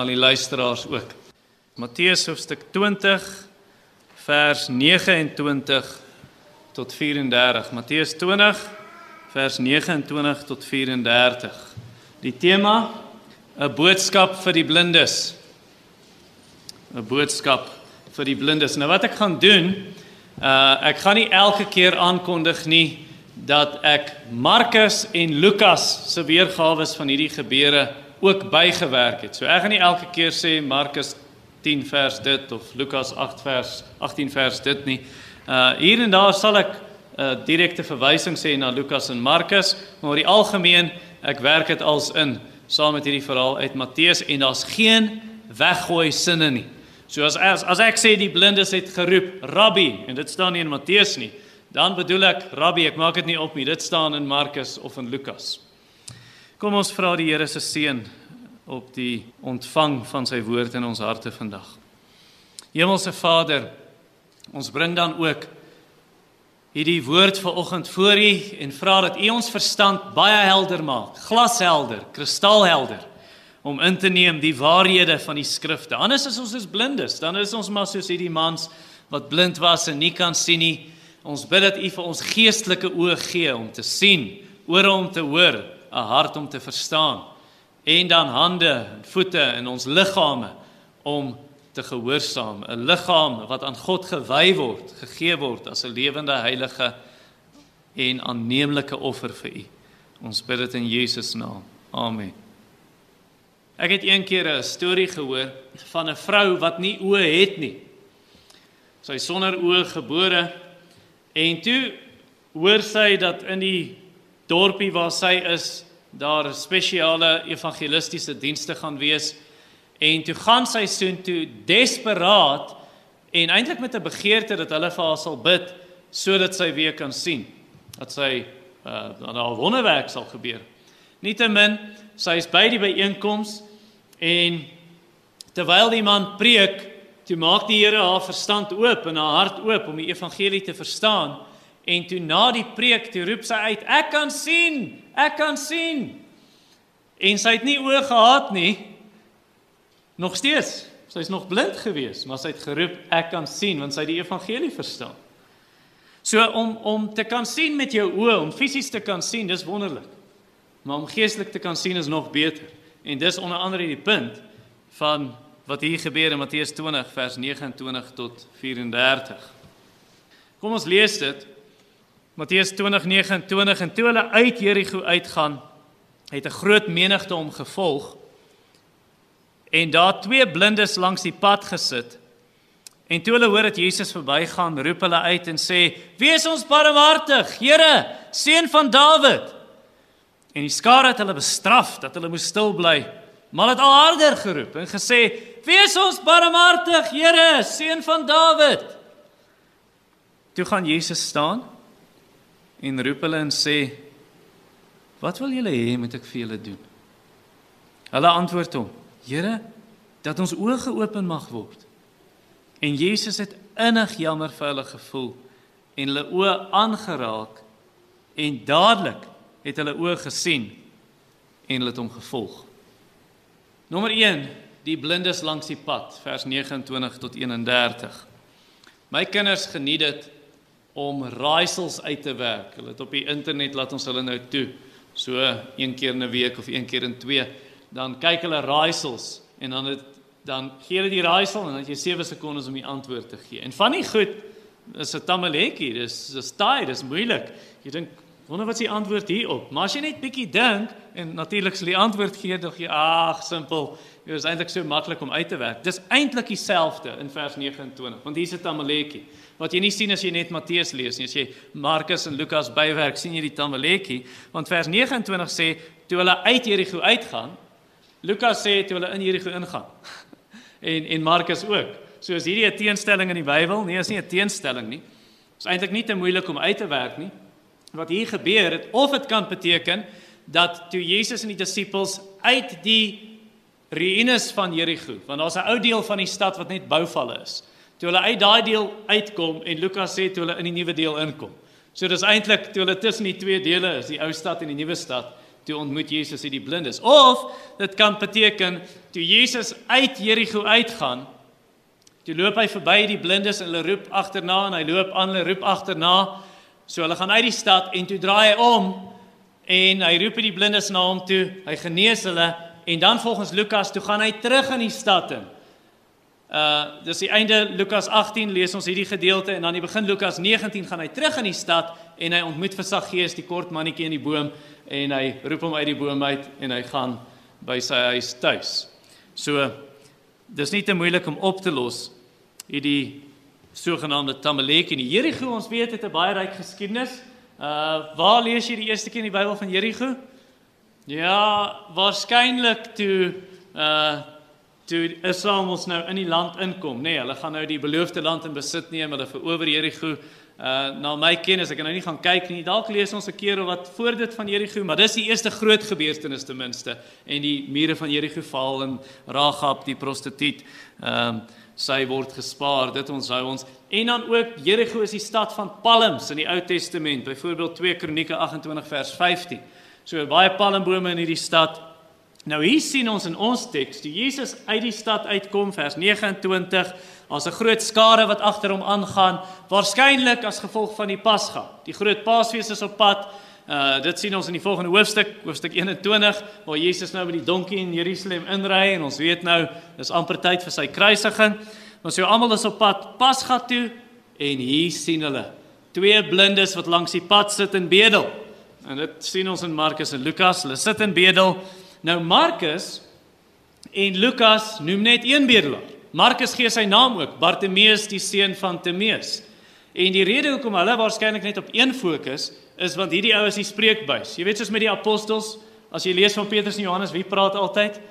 Aan die luisteraars ook. Matteus hoofstuk 20 vers 29 tot 34. Matteus 20 vers 29 tot 34. Die tema 'n boodskap vir die blindes. 'n Boodskap vir die blindes. Nou wat ek gaan doen, uh ek gaan nie elke keer aankondig nie dat ek Markus en Lukas se weergawe van hierdie gebeure ook bygewerk het. So ek gaan nie elke keer sê Markus 10 vers dit of Lukas 8 vers 18 vers dit nie. Uh hier en daar sal ek 'n uh, direkte verwysing sê na Lukas en Markus, maar oor die algemeen ek werk dit als in saam met hierdie verhaal uit Matteus en daar's geen weggooi sinne nie. So as as, as ek sê die blindes het geroep rabbi en dit staan nie in Matteus nie, dan bedoel ek rabbi, ek maak dit nie op nie. Dit staan in Markus of in Lukas. Kom ons vra die Here se seën op die ontvang van sy woord in ons harte vandag. Hemelse Vader, ons bring dan ook hierdie woord vanoggend voor U en vra dat U ons verstand baie helder maak, glashelder, kristalhelder om in te neem die waarhede van die skrifte. Anders is ons as blindes, dan is ons maar soos hierdie mans wat blind was en nie kan sien nie. Ons bid dat U vir ons geestelike oë gee om te sien, ore om te hoor, 'n hart om te verstaan en dan hande en voete in ons liggame om te gehoorsaam, 'n liggaam wat aan God gewy word, gegee word as 'n lewende heilige en aanneemlike offer vir U. Ons bid dit in Jesus naam. Amen. Ek het eendag 'n storie gehoor van 'n vrou wat nie oë het nie. Sy sonder oë gebore en toe hoor sy dat in die dorpie waar sy is daar spesiale evangelistiese dienste gaan wees en toe gaan sy soontoe desperaat en eintlik met 'n begeerte dat hulle vir haar sal bid sodat sy weer kan sien dat sy uh dan al wonderwerk sal gebeur. Nietemin, sy is by die byeenkoms en terwyl die man preek, toe maak die Here haar verstand oop en haar hart oop om die evangelie te verstaan en toe na die preek toe roep sy uit ek kan sien ek kan sien. En sy het nie oë gehad nie. Nog steeds. Sy's nog blind gewees maar sy het geroep ek kan sien want sy het die evangelie verstaan. So om om te kan sien met jou oë om fisies te kan sien dis wonderlik. Maar om geestelik te kan sien is nog beter. En dis onder andere die punt van wat hier gebeur in Matteus 20 vers 29 tot 34 kom ons lees dit Matteus 20:29 en toe hulle uit Jerigo uitgaan, het 'n groot menigte hom gevolg. En daar twee blindes langs die pad gesit. En toe hulle hoor dat Jesus verbygaan, roep hulle uit en sê: "Wees ons barmhartig, Here, seun van Dawid." En die skare het hulle bestraf dat hulle moes stil bly, maar het al harder geroep en gesê: "Wees ons barmhartig, Here, seun van Dawid." Toe gaan Jesus staan en roep hulle en sê wat wil julle hê moet ek vir julle doen? Hulle antwoord hom Here dat ons oë geopen mag word. En Jesus het innig jammer vir hulle gevoel en hulle oë aangeraak en dadelik het hulle oë gesien en hulle het hom gevolg. Nommer 1 die blindes langs die pad vers 29 tot 31. My kinders geniet dit om raaisels uit te werk. Hulle het op die internet laat ons hulle nou toe. So een keer in 'n week of een keer in 2, dan kyk hulle raaisels en dan het dan gee hulle die raaisel en dan het jy 7 sekondes om die antwoord te gee. En van die goed is 'n tamaletjie, dis dis taai, dis moeilik. Jy dink, wonder wat is die antwoord hierop? Maar as jy net bietjie dink en natuurlik sal die antwoord gee, dog jy, ag, simpel. Dit is eintlik so maklik om uit te werk. Dis eintlik dieselfde in vers 29, want hier's 'n tamaletjie. Wat jy nie sien as jy net Matteus lees nie, as jy Markus en Lukas bywerk, sien jy die tamaletjie, want vers 29 sê toe hulle uit Jerigo uitgaan, Lukas sê toe hulle in Jerigo ingaan. en en Markus ook. So is hierdie 'n teenstelling in die Bybel? Nee, is nie 'n teenstelling nie. Dit is eintlik nie te moeilik om uit te werk nie. Wat hier gebeur het of dit kan beteken dat toe Jesus en die disippels uit die ruïnes van Jerigo, want daar's 'n ou deel van die stad wat net bouvalle is. Toe hulle uit daai deel uitkom en Lukas sê toe hulle in die nuwe deel inkom. So dis eintlik toe hulle tussen die twee dele is, die ou stad en die nuwe stad, toe ontmoet Jesus hierdie blindes. Of dit kan beteken toe Jesus uit Jerigo uitgaan, toe loop hy verby die blindes en hulle roep agterna en hy loop aan, hulle roep agterna. So hulle gaan uit die stad en toe draai hy om en hy roep die blindes na hom toe. Hy genees hulle en dan volgens Lukas toe gaan hy terug in die stad in. Uh dis die einde Lukas 18 lees ons hierdie gedeelte en dan die begin Lukas 19 gaan hy terug in die stad en hy ontmoet vir Saggeus die kort mannetjie in die boom en hy roep hom uit die boom uit en hy gaan by sy huis tuis. So dis nie te moeilik om op te los hierdie sogenaamde Tamalek die Jerigo ons weet het 'n baie ryk geskiedenis. Uh waar lees jy die eerste keer in die Bybel van Jerigo? Ja, waarskynlik toe uh toe Israel ons nou in die land inkom, nê, nee, hulle gaan nou die beloofde land in besit neem, hulle verower Jerigo. Uh na my kennis, ek kan nou nie gaan kyk nie. Dalk lees ons 'n keer of wat voor dit van Jerigo, maar dis die eerste groot gebeurtenis ten minste en die mure van Jerigo val en Rahab die prostituut ehm um, sy word gespaar. Dit onthou ons. En dan ook Jerigo is die stad van palms in die Ou Testament, byvoorbeeld 2 Kronieke 28 vers 15. So baie palmbome in hierdie stad. Nou hier sien ons in ons teks, toe Jesus uit die stad uitkom vers 29, daar's 'n groot skare wat agter hom aangaan, waarskynlik as gevolg van die Pasga. Die groot Paasfees is op pad. Uh dit sien ons in die volgende hoofstuk, hoofstuk 21, waar Jesus nou met die donkie in Jerusalem inry en ons weet nou dis amper tyd vir sy kruisiging. Ons sê almal is op pad Pasga toe en hier sien hulle twee blindes wat langs die pad sit en bedel. En dit sien ons in Markus en Lukas, hulle sit in bedel. Nou Markus en Lukas noem net een bedelaar. Markus gee sy naam ook, Bartimeus die seun van Timeus. En die rede hoekom hulle waarskynlik net op een fokus is want hierdie ou is die spreekbuis. Jy weet soos met die apostels, as jy lees van Petrus en Johannes, wie praat altyd?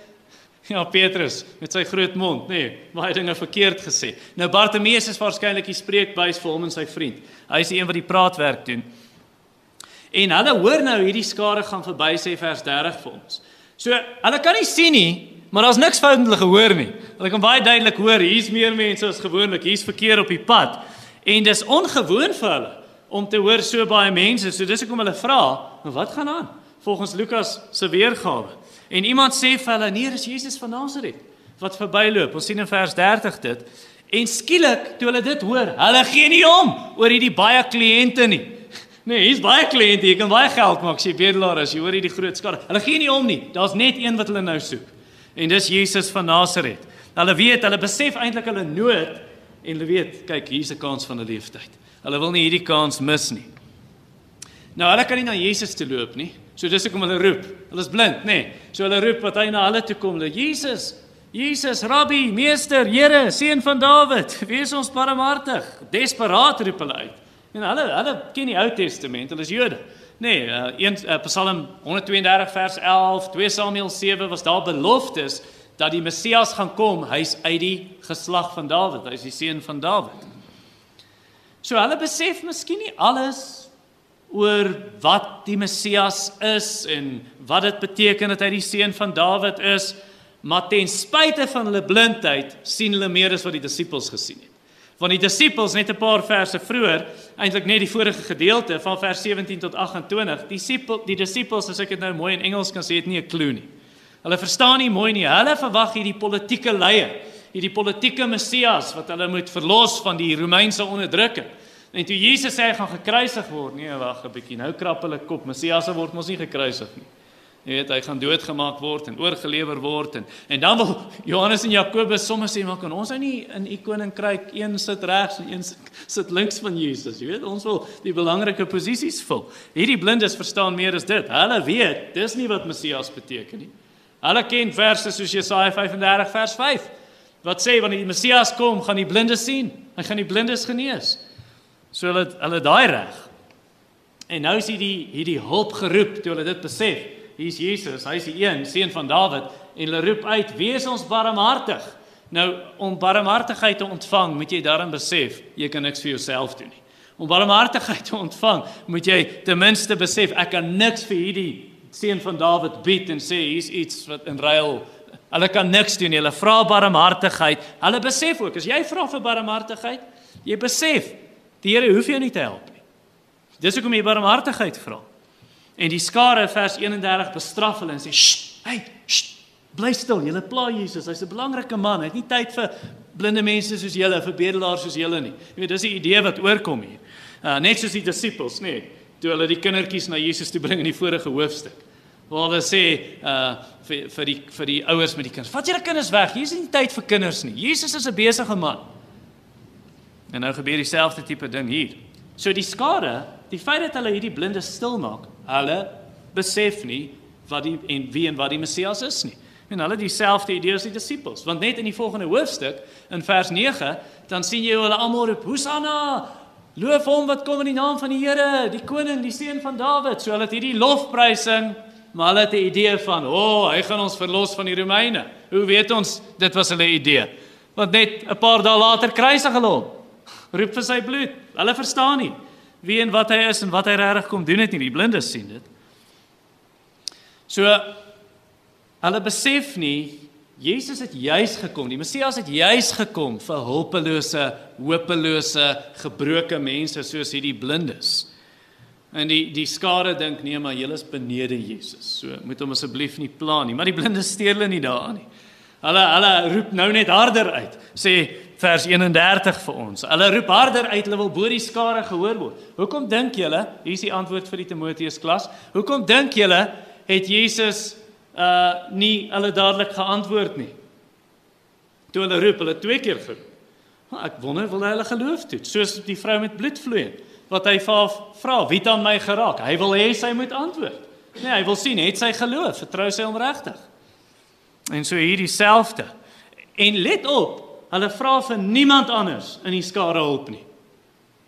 Ja, Petrus met sy groot mond, nê, nee, baie dinge verkeerd gesê. Nou Bartimeus is waarskynlik die spreekbuis vir hom en sy vriend. Hy is die een wat die praatwerk doen. En hulle hoor nou hierdie skare gaan verby sê vers 30 vir ons. So, hulle kan nie sien nie, maar daar's niks fout met hulle gehoor nie. Hulle kan baie duidelik hoor hier's meer mense as gewoonlik, hier's verkeer op die pad. En dis ongewoon vir hulle om te hoor so baie mense. So dis hoekom hulle vra, "Maar wat gaan aan?" Volgens Lukas se weergawe. En iemand sê vir hulle, "Nee, dis Jesus van Nasaret wat verbyloop." Ons sien in vers 30 dit. En skielik, toe hulle dit hoor, hulle gee nie om oor hierdie baie kliënte nie. Nee, hier's baie kliënte, jy kan baie geld maak as jy bedelaar is. Jy hoor hierdie groot skare. Hulle gee nie om nie. Daar's net een wat hulle nou soek. En dis Jesus van Nasaret. Hulle weet, hulle besef eintlik hulle nood en hulle weet, kyk, hier's 'n kans van 'n leeftyd. Hulle wil nie hierdie kans mis nie. Nou, hulle kan nie na Jesus toe loop nie. So dis hoekom hulle roep. Hulle is blind, nê? Nee. So hulle roep wat hy na hulle toe kom. Hulle Jesus, Jesus, Rabbi, Meester, Here, seun van Dawid, wees ons barmhartig. Desperaat roep hulle uit. En hulle hulle ken die Ou Testament, hulle is Jode. Nee, uh, een uh, Psalm 132 vers 11, 2 Samuel 7 was daar beloftes dat die Messias gaan kom. Hy's uit die geslag van Dawid. Hy's die seun van Dawid. So hulle besef miskien nie alles oor wat die Messias is en wat dit beteken dat hy die seun van Dawid is, maar ten spyte van hulle blindheid sien hulle meer as wat die disippels gesien het van die disippels net 'n paar verse vroeër, eintlik net die vorige gedeelte van vers 17 tot 28. Die disipel die disippels as ek dit nou mooi in Engels kan sê, het nie 'n klou nie. Hulle verstaan nie mooi nie. Hulle verwag hierdie politieke leier, hierdie politieke Messias wat hulle moet verlos van die Romeinse onderdrukking. En toe Jesus sê hy gaan gekruisig word, nee, wag 'n bietjie. Nou krap hulle kop. Messias word mos nie gekruisig nie. Jy weet hy gaan doodgemaak word en oorgelewer word en en dan wil Johannes en Jakobus sommer sê maar kan ons nou nie in u koninkryk een sit regs en een sit links van Jesus. Jy weet ons wil die belangrike posisies vul. Hierdie blindes verstaan meer as dit. Hulle weet dis nie wat Messias beteken nie. Hulle ken verse soos Jesaja 35 vers 5 wat sê wanneer die Messias kom, gaan die blindes sien. Hy gaan die blindes genees. So hulle hulle daai reg. En nou is hierdie hierdie hulp geroep toe hulle dit besef hier's Jesus, hy's die een, seun van Dawid en hulle roep uit, "Wees ons barmhartig." Nou om barmhartigheid te ontvang, moet jy daarin besef, jy kan niks vir jouself doen nie. Om barmhartigheid te ontvang, moet jy ten minste besef ek kan niks vir hierdie seun van Dawid bied en sê hier's iets wat in ruil Hulle kan niks doen nie. Hulle vra barmhartigheid. Hulle besef ook as jy vra vir barmhartigheid, jy besef die Here hoef jou nie te help nie. Dis hoekom jy barmhartigheid vra. En die skare vers 31 bestraf hulle en sê: "Sst, hey, sst, bly stil. Julle pla Jesus. Hy's 'n belangrike man. Hy het nie tyd vir blinde mense soos julle, vir bedelaars soos julle nie." Jy weet, dis die idee wat oorkom hier. Uh net soos die disippels, nê, nee, toe hulle die kindertjies na Jesus toe bring in die vorige hoofstuk. Waar hulle sê uh vir vir die vir die ouers met die kinders: "Vat julle kinders weg. Hier is nie tyd vir kinders nie. Jesus is 'n besige man." En nou gebeur dieselfde tipe ding hier. So die skare, die feit dat hulle hierdie blinde stil maak, hulle besef nie wat die en wie en wat die Messias is nie. En hulle dieselfde idee as die disippels, want net in die volgende hoofstuk in vers 9, dan sien jy hulle almal roep: "Hosanna! Loof hom wat kom in die naam van die Here, die koning, die seun van Dawid." So hulle het hierdie lofprysing, maar hulle het 'n idee van: "O, oh, hy gaan ons verlos van die Romeine." Hoe weet ons dit was hulle idee? Want net 'n paar dae later kruisig hulle hom roep vir sy bloed. Hulle verstaan nie wie en wat hy is en wat hy regtig kom doen het nie. Die blindes sien dit. So hulle besef nie Jesus het juis gekom. Die Messias het juis gekom vir hulpelose, hopelose, gebroke mense soos hierdie blindes. En die die skare dink nee maar julle is benede Jesus. So moet hom asseblief nie pla nie, maar die blindes steur hulle nie daaraan nie. Hulle hulle roep nou net harder uit. Sê vers 31 vir ons. Hulle roep harder uit, hulle wil bo die skare gehoor word. Hoekom dink julle? Hier is die antwoord vir die Timoteus klas. Hoekom dink julle het Jesus uh nie hulle dadelik geantwoord nie? Toe hulle roep, hulle twee keer geroep. Maar ek wonder wil hy hulle geloof toe, soos die vrou met bloedvloei wat hy vir haar vra, wie het aan my geraak? Hy wil hê sy moet antwoord. Nee, hy wil sien het sy geloof, vertrou sy hom regtig. En so hier dieselfde. En let op, hulle vra vir niemand anders in die skare hulp nie.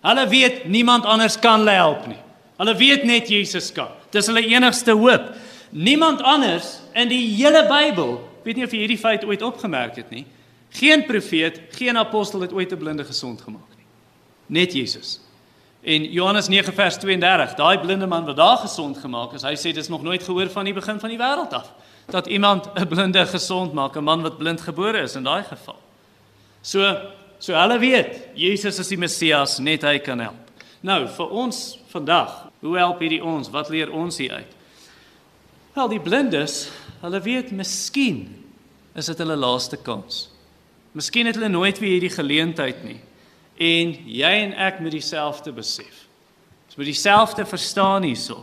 Hulle weet niemand anders kan hulle help nie. Hulle weet net Jesus kan. Dis hulle enigste hoop. Niemand anders in die hele Bybel, weet nie of jy hierdie feit ooit opgemerk het nie. Geen profeet, geen apostel het ooit 'n blinde gesond gemaak nie. Net Jesus. En Johannes 9 vers 32, daai blinde man wat daar gesond gemaak is, hy sê dis nog nooit gehoor van die begin van die wêreld af dat iemand 'n blinde gesond maak, 'n man wat blind gebore is in daai geval. So so hulle weet Jesus is die Messias, net hy kan help. Nou vir ons vandag, hoe help hierdie ons? Wat leer ons hier uit? Wel die blindes, hulle weet miskien is dit hulle laaste kans. Miskien het hulle nooit weer hierdie geleentheid nie. En jy en ek moet dieselfde besef. Ons moet dieselfde verstaan hierso.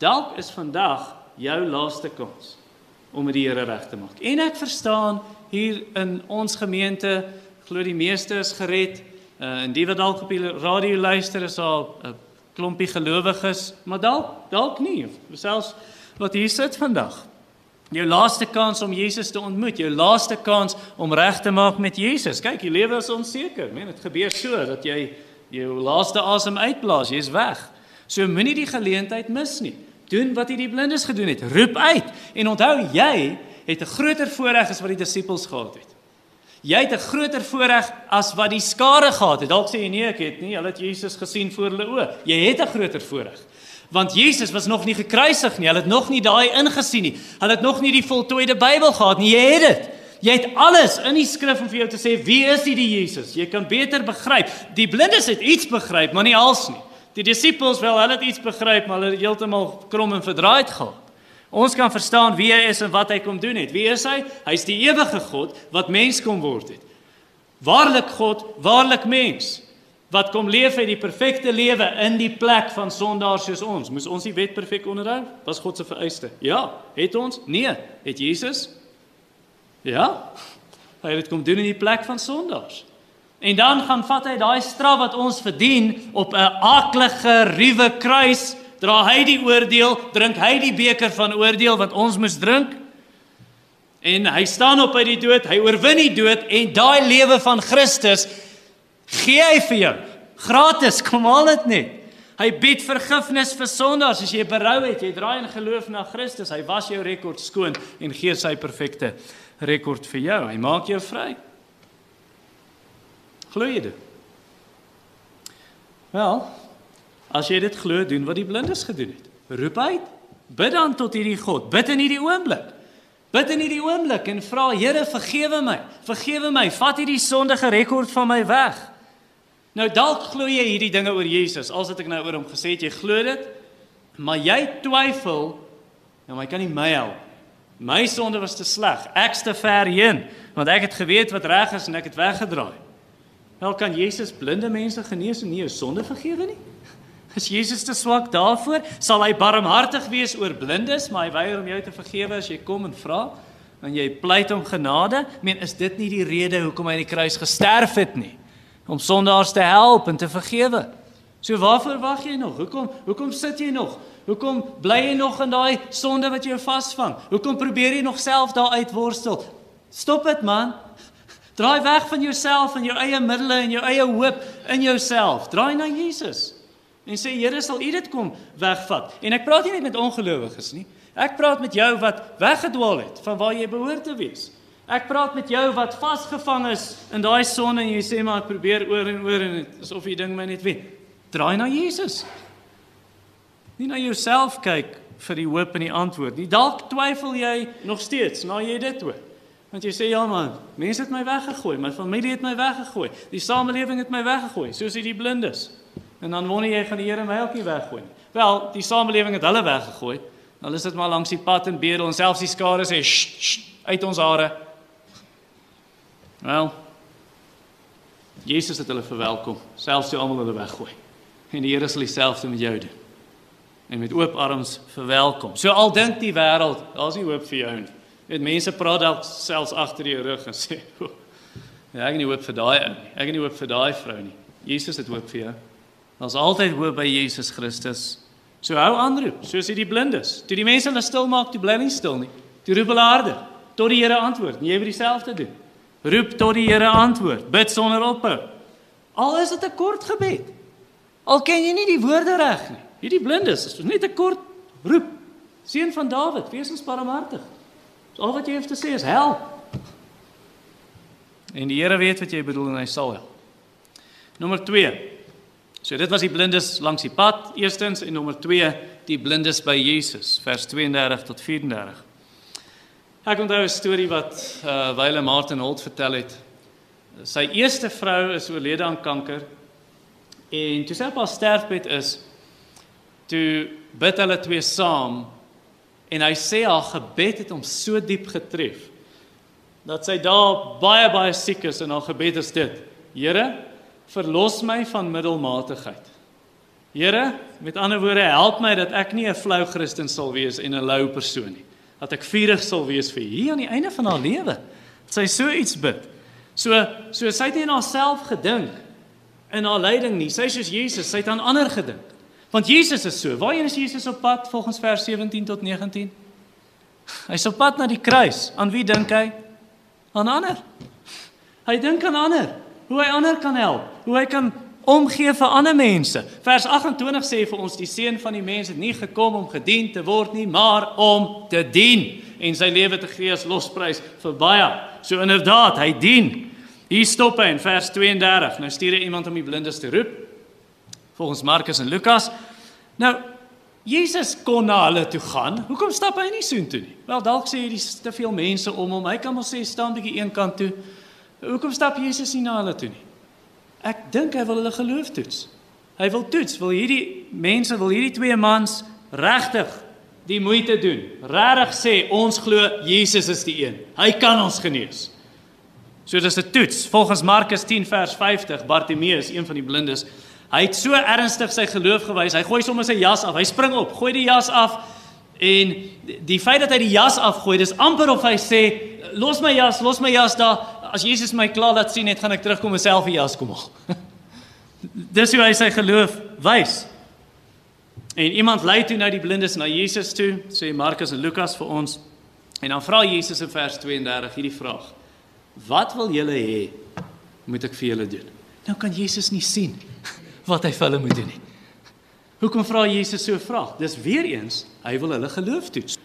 Dalk is vandag jou laaste kans om met die Here reg te maak. En ek verstaan hier in ons gemeente glo die meeste is gered. Uh en die wat dalk op die radio luister is al 'n klompie gelowiges, maar dalk dalk nie. Selfs wat hier sit vandag. Jou laaste kans om Jesus te ontmoet, jou laaste kans om reg te maak met Jesus. Kyk, die lewe is onseker. Meen, dit gebeur so dat jy jou laaste asem uitblaas, jy's weg. So moenie die geleentheid mis nie doen wat hierdie blindes gedoen het. Roep uit en onthou jy het 'n groter voorreg as wat die disippels gehad het. Jy het 'n groter voorreg as wat die skare gehad het. Dalk sê jy nee, ek het nie. Hulle het Jesus gesien voor hulle oë. Jy het 'n groter voorreg. Want Jesus was nog nie gekruisig nie. Hulle het nog nie daai ingesien nie. Hulle het nog nie die voltooide Bybel gehad nie. Jy het dit. Jy het alles in die skrif om vir jou te sê wie is die, die Jesus? Jy kan beter begryp. Die blindes het iets begryp, maar nie alles nie. Die disippels wel, hulle het iets begryp, maar hulle het heeltemal krom en verdraaid gehad. Ons kan verstaan wie hy is en wat hy kom doen het. Wie is hy? Hy's die ewige God wat mens kom word het. Waarlik God, waarlik mens wat kom leef uit die perfekte lewe in die plek van sondaars soos ons. Moes ons die wet perfek onderhou? Was God se vereiste? Ja, het ons? Nee, het Jesus? Ja. Hy het kom doen in die plek van sondaars. En dan gaan vat hy daai straf wat ons verdien op 'n aaklige ruwe kruis, dra hy die oordeel, drink hy die beker van oordeel wat ons moes drink. En hy staan op uit die dood, hy oorwin die dood en daai lewe van Christus gee hy vir jou. Gratis, kom al dit net. Hy bied vergifnis vir sondaars as jy berou het, jy draai in geloof na Christus. Hy was jou rekord skoon en gee sy perfekte rekord vir jou. Hy maak jou vry. Glo jy dit? Wel, as jy dit glo, doen wat die blindes gedoen het. Roep uit. Bid dan tot hierdie God. Bid in hierdie oomblik. Bid in hierdie oomblik en vra Here, vergewe my. Vergewe my. Vat hierdie sondige rekord van my weg. Nou dalk glo jy hierdie dinge oor Jesus. Als dit ek nou oor hom gesê het, jy glo dit. Maar jy twyfel, nou my kan nie my help. My sonde was te sleg. Ek's te ver heen, want ek het geweet wat reg is en ek het weggedraai. Wel kan Jesus blinde mense genees en nie jou sonde vergewe nie? Is Jesus te swak daarvoor? Sal hy barmhartig wees oor blindes, maar hy weier om jou te vergewe as jy kom en vra? En jy pleit om genade? Meen, is dit nie die rede hoekom hy aan die kruis gesterf het nie? Om sondaars te help en te vergewe. So waarvoor wag jy nog? Hoekom hoekom sit jy nog? Hoekom bly jy nog in daai sonde wat jou vasvang? Hoekom probeer jy nog self daar uitworstel? Stop dit man. Draai weg van jouself en jou eie middele en jou eie hoop in jouself. Draai na Jesus. En sê Here, sal U dit kom wegvat? En ek praat nie net met ongelowiges nie. Ek praat met jou wat weggedwaal het van waar jy behoort te wees. Ek praat met jou wat vasgevang is in daai sonde en jy sê maar ek probeer oor en oor en asof jy ding my net weet. Draai na Jesus. Nie na jouself kyk vir die hoop en die antwoord nie. Dalk twyfel jy nog steeds na jy dit hoor. Want jy sê ja man, mense het my weggegooi, my familie het my weggegooi, die samelewing het my weggegooi, soos hierdie blindes. En dan wonder jy gaan die Here my ook nie weggooi nie. Wel, die samelewing het hulle weggegooi. Hulle sit maar langs die pad en bedel en selfs die skare sê sh, sh, uit ons hare. Wel, Jesus het hulle verwelkom, selfs toe almal hulle weggooi. En die Here sal dieselfde met jou doen. En met oop arms verwelkom. So al dink die wêreld, daar's nie hoop vir jou nie. Weet mense praat dalk selfs agter jou rug en sê, "O, ja, ek het nie hoop vir daai ou nie. Ek het nie hoop vir daai vrou nie. Jesus het hoop vir jou. Daar's altyd hoop by Jesus Christus. So hou aanroep, soos hierdie blindes. Toe die mense hulle stil maak, toe bly hulle stil nie. Toe roep hulle harder tot die Here antwoord. Nie jy moet dieselfde doen. Roep tot die Here antwoord. Bid sonder ophou. Al is dit 'n kort gebed. Al ken jy nie die woorde reg nie. Hierdie blindes, is net 'n kort roep. Seun van Dawid, wees ons barmhartig. Al wat jy hoef te sê is help. En die Here weet wat jy bedoel en hy sal help. Nommer 2. So dit was die blindes langs die pad, eerstens en nommer 2, die blindes by Jesus, vers 32 tot 34. Ek onthou 'n storie wat uh Wyle Martin Holt vertel het. Sy eerste vrou is oorlede aan kanker en toe sy op haar sterfbed is, toe bid hulle twee saam En hy sê haar gebed het hom so diep getref dat sy daar baie baie siek is en haar gebed is dit: Here, verlos my van middelmatigheid. Here, met ander woorde, help my dat ek nie 'n flou Christen sal wees en 'n lou persoon nie. Dat ek vurig sal wees vir hier aan die einde van haar lewe. Sy so iets bid. So so sy het nie aan haarself gedink in haar lyding nie. Sy soos Jesus, sy het aan ander gedink. Want Jesus is so. Waarheen is Jesus op pad volgens vers 17 tot 19? Hy's op pad na die kruis. Aan wie dink hy? Aan ander. Hy dink aan ander. Hoe hy ander kan help. Hoe hy kan omgee vir ander mense. Vers 28 sê vir ons die seun van die mens het nie gekom om gedien te word nie, maar om te dien en sy lewe te gee as losprys vir baie. So inderdaad, hy dien. Hier stop hy in vers 32. Nou stuur hy iemand om die blindes te roep volgens Markus en Lukas. Nou Jesus kon na hulle toe gaan. Hoekom stap hy nie soontoe nie? Wel dalk sê dis te veel mense om hom. Hy kan mos sê staan bietjie een kant toe. Hoekom stap Jesus nie na hulle toe nie? Ek dink hy wil hulle geloof toets. Hy wil toets, wil hierdie mense, wil hierdie twee mans regtig die moeite doen. Regtig sê ons glo Jesus is die een. Hy kan ons genees. So dis 'n toets. Volgens Markus 10 vers 50, Bartimeus, een van die blindes, Hy het so ernstig sy geloof gewys. Hy gooi sommer sy jas af. Hy spring op, gooi die jas af en die feit dat hy die jas afgooi, dis amper of hy sê, "Los my jas, los my jas daar. As Jesus my klaar laat sien, net gaan ek terugkom en self die jas kom haal." dis hoe hy sy geloof wys. En iemand lei toe nou die blindes na Jesus toe, sê Markus en Lukas vir ons. En dan vra Jesus in vers 32 hierdie vraag: "Wat wil julle hê moet ek vir julle doen?" Nou kan Jesus nie sien wat hy vir hulle moet doen nie. Hoekom vra Jesus so 'n vraag? Dis weer eens, hy wil hulle geloof toets.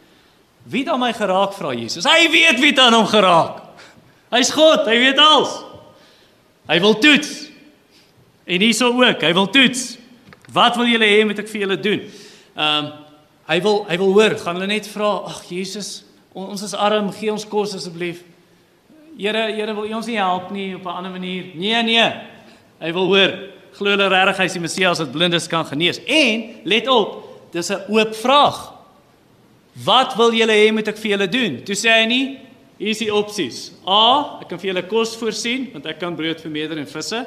Wie het aan my geraak vra Jesus? Hy weet wie het aan hom geraak. Hy's God, hy weet alles. Hy wil toets. En hierso ook, hy wil toets. Wat wil julle hê moet ek vir julle doen? Ehm um, hy wil hy wil hoor, gaan hulle net vra, ag Jesus, on, ons is arm, gee ons kos asseblief. Here, Here wil U ons nie help nie op 'n ander manier? Nee, nee. Hy wil hoor glo hulle regtig hy's die Messias wat blindes kan genees. En let op, Dis 'n oop vraag. Wat wil julle hê moet ek vir julle doen? Toe sê hy nie, hier is die opsies. A, ek kan vir julle kos voorsien want ek kan brood vermeerder en visse.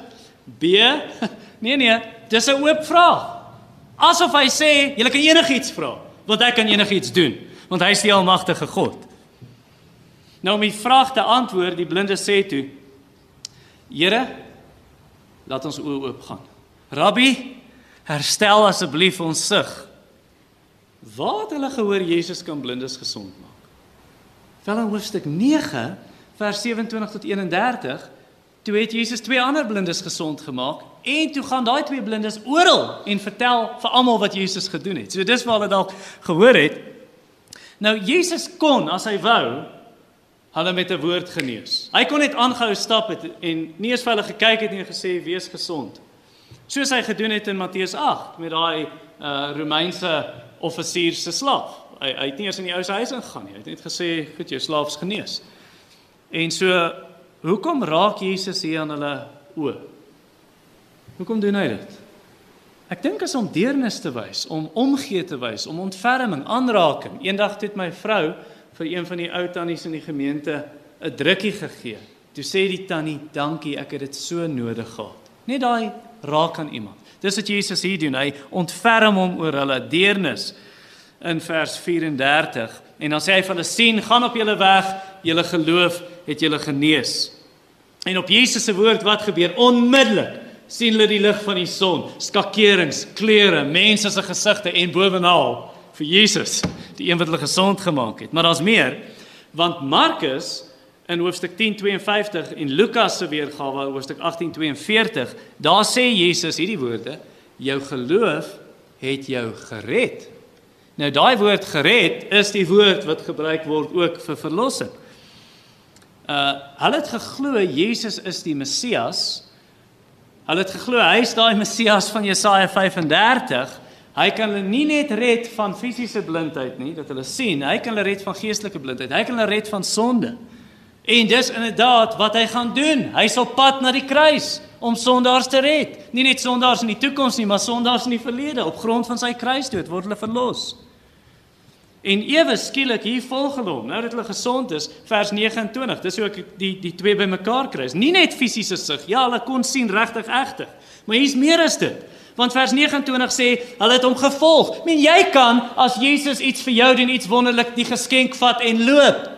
B, nee nee, dis 'n oop vraag. Asof hy sê, julle kan enigiets vra, want ek kan enigiets doen, want hy is die almagtige God. Nou om die vraag te antwoord, die blinde sê toe: Here, laat ons oë oop gaan. Rabbi, herstel asseblief ons sig. Waar het hulle gehoor Jesus kan blindes gesond maak? Wel in hoofstuk 9 vers 27 tot 31 toe het Jesus twee ander blindes gesond gemaak en toe gaan daai twee blindes oral en vertel vir almal wat Jesus gedoen het. So dis waar hulle dalk gehoor het. Nou Jesus kon as hy wou hulle met 'n woord genees. Hy kon net aangehou stap het en nie eens vir hulle gekyk het en gesê wees gesond. Soos hy gedoen het in Matteus 8 met daai uh Romeinse offisier se slaaf. Hy hy het nie eens in die ou se huis ingegaan nie. Hy het net gesê, "Goed, jou slaaf is genees." En so hoekom raak Jesus hier aan hulle oë? Hoekom doen hy dit? Ek dink is om deernis te wys, om omgee te wys, om ontferming, aanraking. Eendag het my vrou vir een van die ou tannies in die gemeente 'n drukkie gegee. Toe sê die tannie, "Dankie, ek het dit so nodig gehad." Net daai raak aan iemand. Dis wat Jesus hier doen. Hy ontferm hom oor hulle deernis in vers 34 en dan sê hy vir hulle sien gaan op julle weg. Julle geloof het julle genees. En op Jesus se woord wat gebeur? Onmiddellik sien hulle die lig van die son. Skakerings kleure mense se gesigte en bovenal vir Jesus die een wat hulle gesond gemaak het. Maar daar's meer want Markus in hoofstuk 10:52 en Lukas se weergawe hoofstuk 18:42 daar sê Jesus hierdie woorde jou geloof het jou gered Nou daai woord gered is die woord wat gebruik word ook vir verlossing. Uh hulle het geglo Jesus is die Messias. Hulle het geglo hy is daai Messias van Jesaja 35. Hy kan hulle nie net red van fisiese blindheid nie, dat hulle sien, hy kan hulle red van geestelike blindheid. Hy kan hulle red van sonde. En dis inderdaad wat hy gaan doen. Hy's op pad na die kruis om sondaars te red. Nie net sondaars in die toekoms nie, maar sondaars in die verlede. Op grond van sy kruisdood word hulle verlos. En ewe skielik hier volg hulle hom. Nou dat hulle gesond is, vers 29. Dis hoe ek die die twee bymekaar kry. Nie net fisiese sig. Ja, hulle kon sien regtig egtig. Maar hier's meer as dit. Want vers 29 sê hulle het hom gevolg. Men jy kan as Jesus iets vir jou doen, iets wonderlik, die geskenk vat en loop.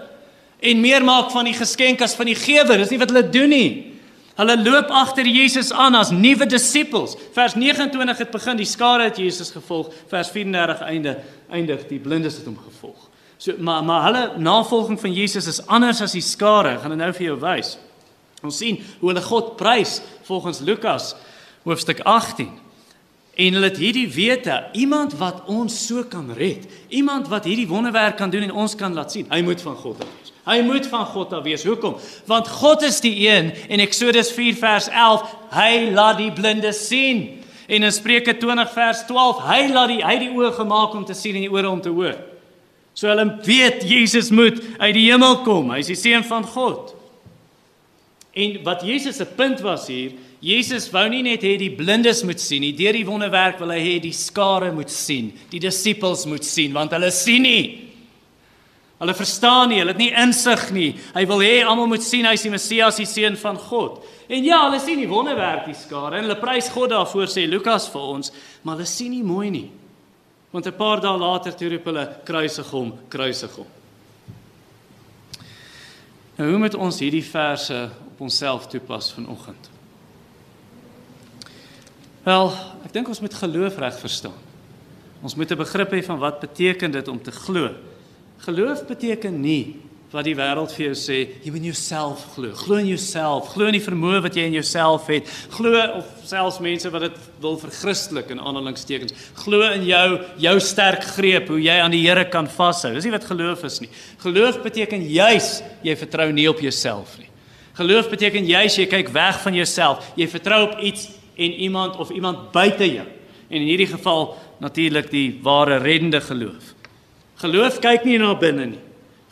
En meer maak van die geskenk as van die gewer. Dis nie wat hulle doen nie. Hulle loop agter Jesus aan as nuwe disippels. Vers 29 het begin die skare het Jesus gevolg. Vers 34 einde eindig die blindes het hom gevolg. So maar maar hulle navolging van Jesus is anders as die skare. Ek gaan dit nou vir jou wys. Ons sien hoe hulle God prys volgens Lukas hoofstuk 18. En hulle het hierdie wete, iemand wat ons so kan red, iemand wat hierdie wonderwerk kan doen en ons kan laat sien. Hy moet van God wees. Hy moet van God af wees. Hoekom? Want God is die een en Eksodus 4 vers 11, hy laat die blindes sien. En in Spreuke 20 vers 12, hy laat die hy die oë gemaak om te sien en die ore om te hoor. So hulle weet Jesus moet uit die hemel kom. Hy is die seun van God. En wat Jesus se punt was hier, Jesus wou nie net hê die blindes moet sien nie, deur die wonderwerk wil hy hê die skare moet sien, die disippels moet sien want hulle sien nie. Hulle verstaan nie, hulle het nie insig nie. Hy wil hê almal moet sien hy is die Messias, die seun van God. En ja, hulle sien die wonderwerk die skare en hulle prys God daarvoor sê Lukas vir ons, maar hulle sien nie mooi nie. Want 'n paar dae later toe roep hulle kruisig hom, kruisig hom. Nou hoe moet ons hierdie verse op onsself toepas vanoggend? Wel, ek dink ons moet geloof reg verstaan. Ons moet 'n begrip hê van wat beteken dit om te glo. Geloof beteken nie wat die wêreld vir jou sê, jy moet jouself glo. Glo in jouself, glo in die vermoë wat jy in jouself het. Glo of selfs mense wat dit wil verchristelik in aanhalingstekens. Glo in jou jou sterk greep hoe jy aan die Here kan vashou. Dis nie wat geloof is nie. Geloof beteken juis jy vertrou nie op jouself nie. Geloof beteken juis jy kyk weg van jouself. Jy vertrou op iets en iemand of iemand buite jou. En in hierdie geval natuurlik die ware reddende geloof. Geloof kyk nie na binne nie.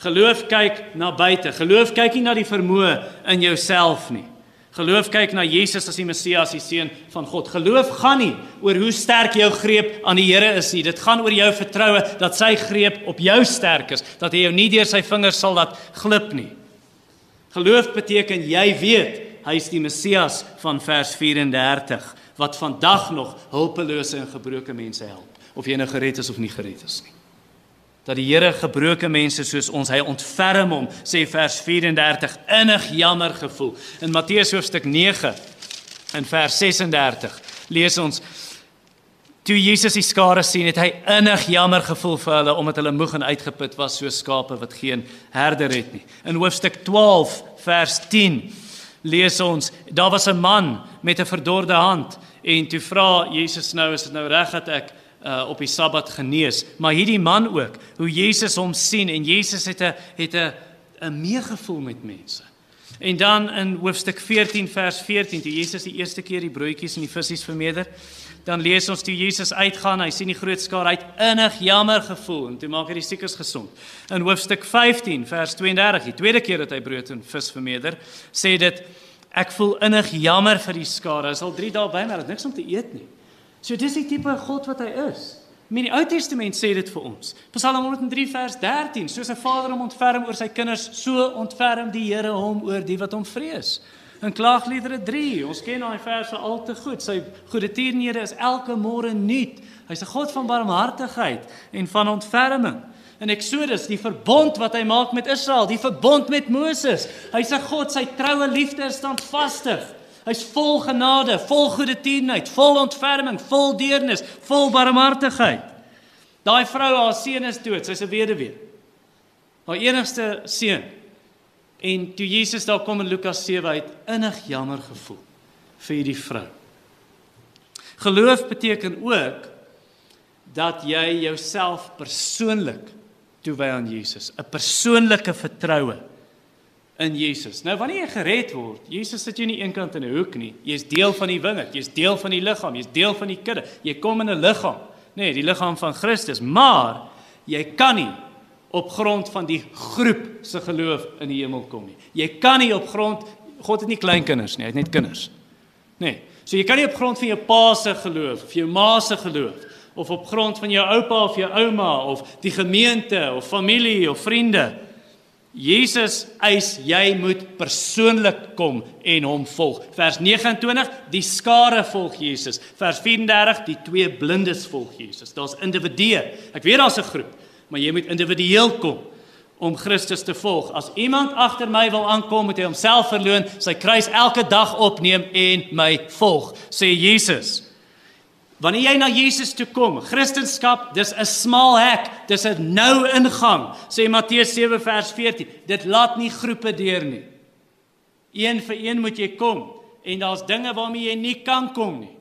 Geloof kyk na buite. Geloof kyk nie na die vermoë in jouself nie. Geloof kyk na Jesus as die Messias, die seun van God. Geloof gaan nie oor hoe sterk jou greep aan die Here is nie. Dit gaan oor jou vertroue dat sy greep op jou sterk is, dat hy jou nie deur sy vingers sal laat glip nie. Geloof beteken jy weet hy is die Messias van vers 34 wat vandag nog hulpelose en gebroke mense help, of jy nou gered is of nie gered is nie dat die Here gebroke mense soos ons hy ontferm hom sê vers 34 innig jammer gevoel. In Matteus hoofstuk 9 in vers 36 lees ons toe Jesus die skare sien het hy innig jammer gevoel vir hulle omdat hulle moeg en uitgeput was soos skape wat geen herder het nie. In hoofstuk 12 vers 10 lees ons daar was 'n man met 'n verdorde hand en toe vra Jesus nou is dit nou reg dat ek uh, op die Sabbat genees, maar hierdie man ook, hoe Jesus hom sien en Jesus het 'n het 'n 'n meegevoel met mense. En dan in hoofstuk 14 vers 14, toe Jesus die eerste keer die broodjies en die visse vermeerder, dan lees ons toe Jesus uitgaan, hy sien die groot skare uit innig jammer gevoel en toe maak hy die siekes gesond. In hoofstuk 15 vers 32, die tweede keer dat hy brood en vis vermeerder, sê dit ek voel innig jammer vir die skare. Is al 3 dae by my, het niks om te eet nie. So dis die tipe God wat hy is. In die Ou Testament sê dit vir ons. Psalm 103 vers 13, soos 'n vader hom ontferm oor sy kinders, so ontferm die Here hom oor die wat hom vrees. In Klaagliedere 3, ons ken daai verse al te goed. Sy goeie tierenhede is elke môre nuut. Hy's 'n God van barmhartigheid en van ontferming. In Eksodus, die verbond wat hy maak met Israel, die verbond met Moses. Hy's 'n God, sy troue liefde is standvastig. Hy's vol genade, vol goeie tierenheid, vol ontferming, vol deernis, vol barmhartigheid. Daai vrou, haar seun is dood, sy's 'n weduwee. Haar enigste seun. En toe Jesus daar kom in Lukas 7 uit, innig jammer gevoel vir hierdie vrou. Geloof beteken ook dat jy jouself persoonlik toewy aan Jesus, 'n persoonlike vertroue in Jesus. Nou wanneer jy gered word, Jesus sit jou nie eenkant in 'n hoek nie. Jy's deel van die wingerd, jy's deel van die liggaam, jy's deel van die kudde. Jy kom in 'n liggaam, nê, nee, die liggaam van Christus, maar jy kan nie op grond van die groep se geloof in die hemel kom nie. Jy kan nie op grond God het nie kleinkinders nie, hy het net kinders. Nê. Nee, so jy kan nie op grond van jou pa se geloof of jou ma se geloof of op grond van jou oupa of jou ouma of die gemeente of familie of vriende Jesus eis jy moet persoonlik kom en hom volg. Vers 29, die skare volg Jesus. Vers 34, die twee blindes volg Jesus. Daar's individue. Ek weet daar's 'n groep, maar jy moet individueel kom om Christus te volg. As iemand agter my wil aankom, moet hy homself verloon, sy kruis elke dag opneem en my volg, sê Jesus. Wanneer jy na Jesus toe kom, Christendom, dis 'n smal hek, dis 'n nou ingang, sê Matteus 7 vers 14. Dit laat nie groepe deur nie. Een vir een moet jy kom en daar's dinge waarmee jy nie kan kom nie.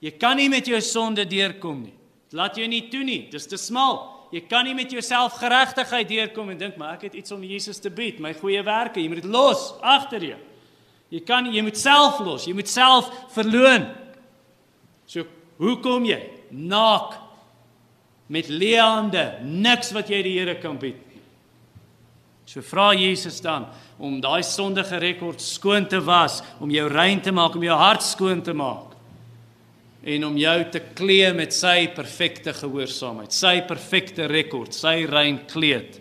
Jy kan nie met jou sonde deurkom nie. Dit laat jou nie toe nie. Dis te smal. Jy kan nie met jou selfgeregtigheid deurkom en dink maar ek het iets om Jesus te bied, my goeie werke. Jy moet dit los agter jou. Jy kan jy moet self los. Jy moet self verloon. So Hoe kom jy? Naak. Met leende, niks wat jy die Here kan bied nie. So vra Jesus dan om daai sondige rekord skoon te was, om jou rein te maak, om jou hart skoon te maak en om jou te klee met sy perfekte gehoorsaamheid, sy perfekte rekord, sy rein kleed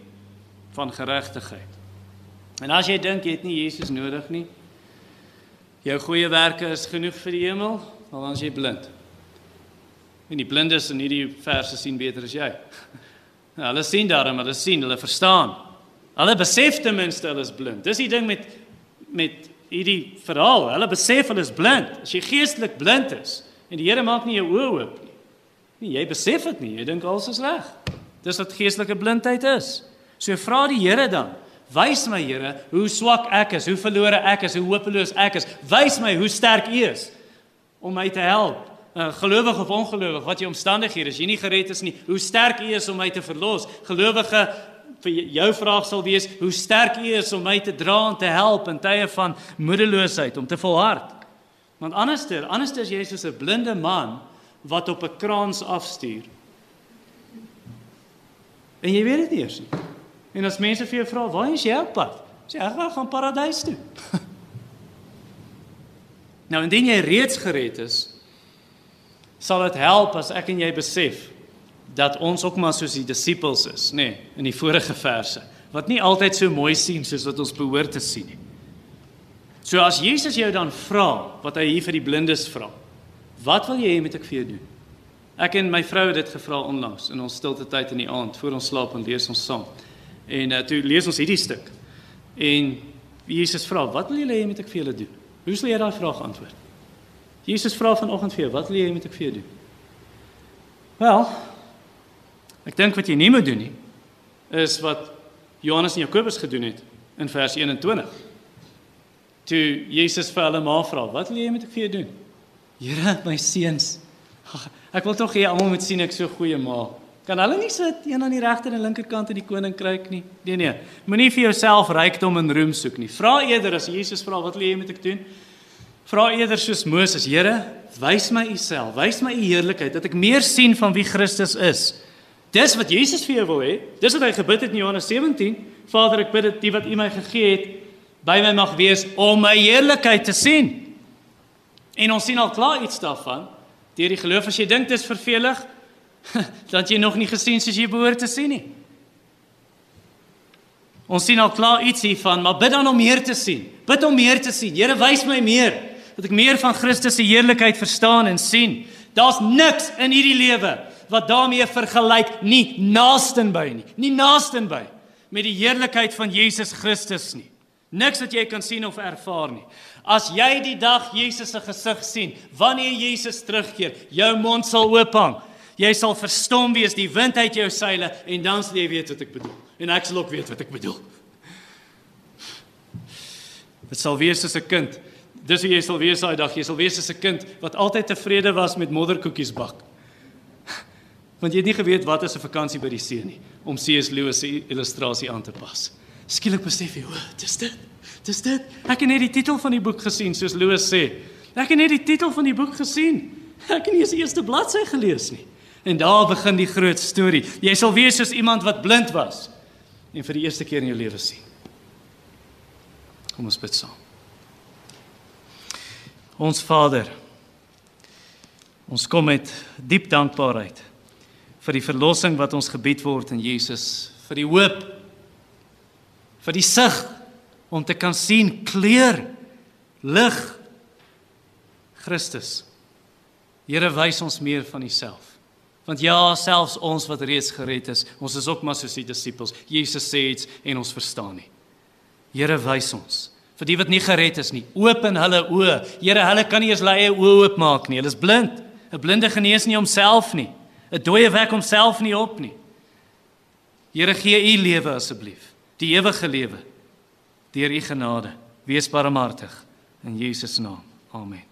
van geregtigheid. En as jy dink jy het nie Jesus nodig nie, jou goeie werke is genoeg vir die hemel, dan is jy blind. En die blindes in hierdie verse sien beter as jy. Nou, hulle sien daarom, hulle sien, hulle verstaan. Hulle besef ten minste hulle is blind. Dis die ding met met hierdie verhaal. Hulle besef hulle is blind. As jy geestelik blind is en die Here maak nie jou oë oop nie. Nee, jy besef dit nie. Jy dink alles is reg. Dis wat geestelike blindheid is. So vra die Here dan, wys my Here hoe swak ek is, hoe verlore ek is, hoe hopeloos ek is. Wys my hoe sterk U is om my te help uh, gelowig of ongelowig, wat jy omstandighede is, jy nie gered is nie, hoe sterk U is om my te verlos. Gelowige vir jou vraag sal wees, hoe sterk U is om my te dra en te help in tye van moedeloosheid om te volhard. Want anderster, anderster is jy soos 'n blinde man wat op 'n kraans afstuur. En jy weet dit eers nie. En as mense vir jou vra, "Waar is jy op pad?" sê jy, "Ek gaan paradys toe." Nou indien jy reeds gered is, sal dit help as ek en jy besef dat ons ook maar soos die disippels is, nê, nee, in die vorige verse, wat nie altyd so mooi sien soos wat ons behoort te sien nie. So as Jesus jou dan vra wat hy hier vir die blindes vra, wat wil jy hê moet ek vir jou doen? Ek en my vrou het dit gevra onlangs in ons stilte tyd in die aand voor ons slaap en lees ons saam. En uh, toe lees ons hierdie stuk. En Jesus vra, "Wat wil julle hê moet ek vir julle doen?" Hoe sal jy daai vraag antwoord? Jesus vra vanoggend vir jou, "Wat wil jy moet ek vir jou doen?" Wel, ek dink wat jy nie moet doen nie is wat Johannes en Jakobus gedoen het in vers 21. Toe Jesus vir hulle ma vra, "Wat wil jy moet ek vir jou doen?" Here, my seuns. Ek wil tog hê almal moet sien ek so goeie ma. Kan hulle nie sit een aan die regter en linkerkant in die koninkryk nie? Nee nee. Moenie vir jouself rykdom en roem soek nie. Vra eerder as Jesus vra wat wil jy met ek doen? Vra eerder soos Moses, Here, wys my u self, wys my u heerlikheid dat ek meer sien van wie Christus is. Dis wat Jesus vir jou wil hê. Dis wat hy gebid het in Johannes 17. Vader, ek bid dat die wat u my gegee het by my mag wees om my heerlikheid te sien. En ons sien al klaar iets daarvan deur die geloof as jy dink dit is vervelig, dan jy nog nie gesien soos jy behoort te sien nie. Ons sien al klaar iets hiervan, maar bid dan om meer te sien. Bid om meer te sien. Here, wys my meer dat ek meer van Christus se heerlikheid verstaan en sien. Daar's niks in hierdie lewe wat daarmee vergelyk nie naastenby nie. Nie naastenby met die heerlikheid van Jesus Christus nie. Niks wat jy kan sien of ervaar nie. As jy die dag Jesus se gesig sien, wanneer Jesus terugkeer, jou mond sal oop hang. Jy sal verstom wees die wind uit jou seile en dan sal jy weet wat ek bedoel. En ek sal ook weet wat ek bedoel. Dit sal wees soos 'n kind. Dis hoe jy sal wees daai dag. Jy sal wees soos 'n kind wat altyd tevrede was met modderkoekies bak. Want jy het nie geweet wat is 'n vakansie by die see nie om C.S. Lewis se illustrasie aan te pas. Skielik besef jy, o, dis dit. Dis dit. Ek het net die titel van die boek gesien, soos Lewis sê. Ek het net die titel van die boek gesien. Ek het nie eens die eerste bladsy gelees nie. En daar begin die groot storie. Jy sal wees soos iemand wat blind was en vir die eerste keer in jou lewe sien. Kom ons bid saam. Ons Vader, ons kom met diep dankbaarheid vir die verlossing wat ons gebied word in Jesus, vir die hoop vir die sig om te kan sien kleur lig Christus. Here wys ons meer van Uself. Want ja, selfs ons wat reeds gered is, ons is ook maar soos die disippels. Jesus sê iets en ons verstaan nie. Here wys ons vir die wat nie gered is nie. Open hulle oë. Here, hulle kan nie eens hulle eie oë oopmaak nie. Hulle is blind. 'n Blinde genees nie homself nie. 'n Dooie wek homself nie op nie. Here, gee u lewe asseblief die ewige lewe deur u genade. Wees barmhartig in Jesus naam. Amen.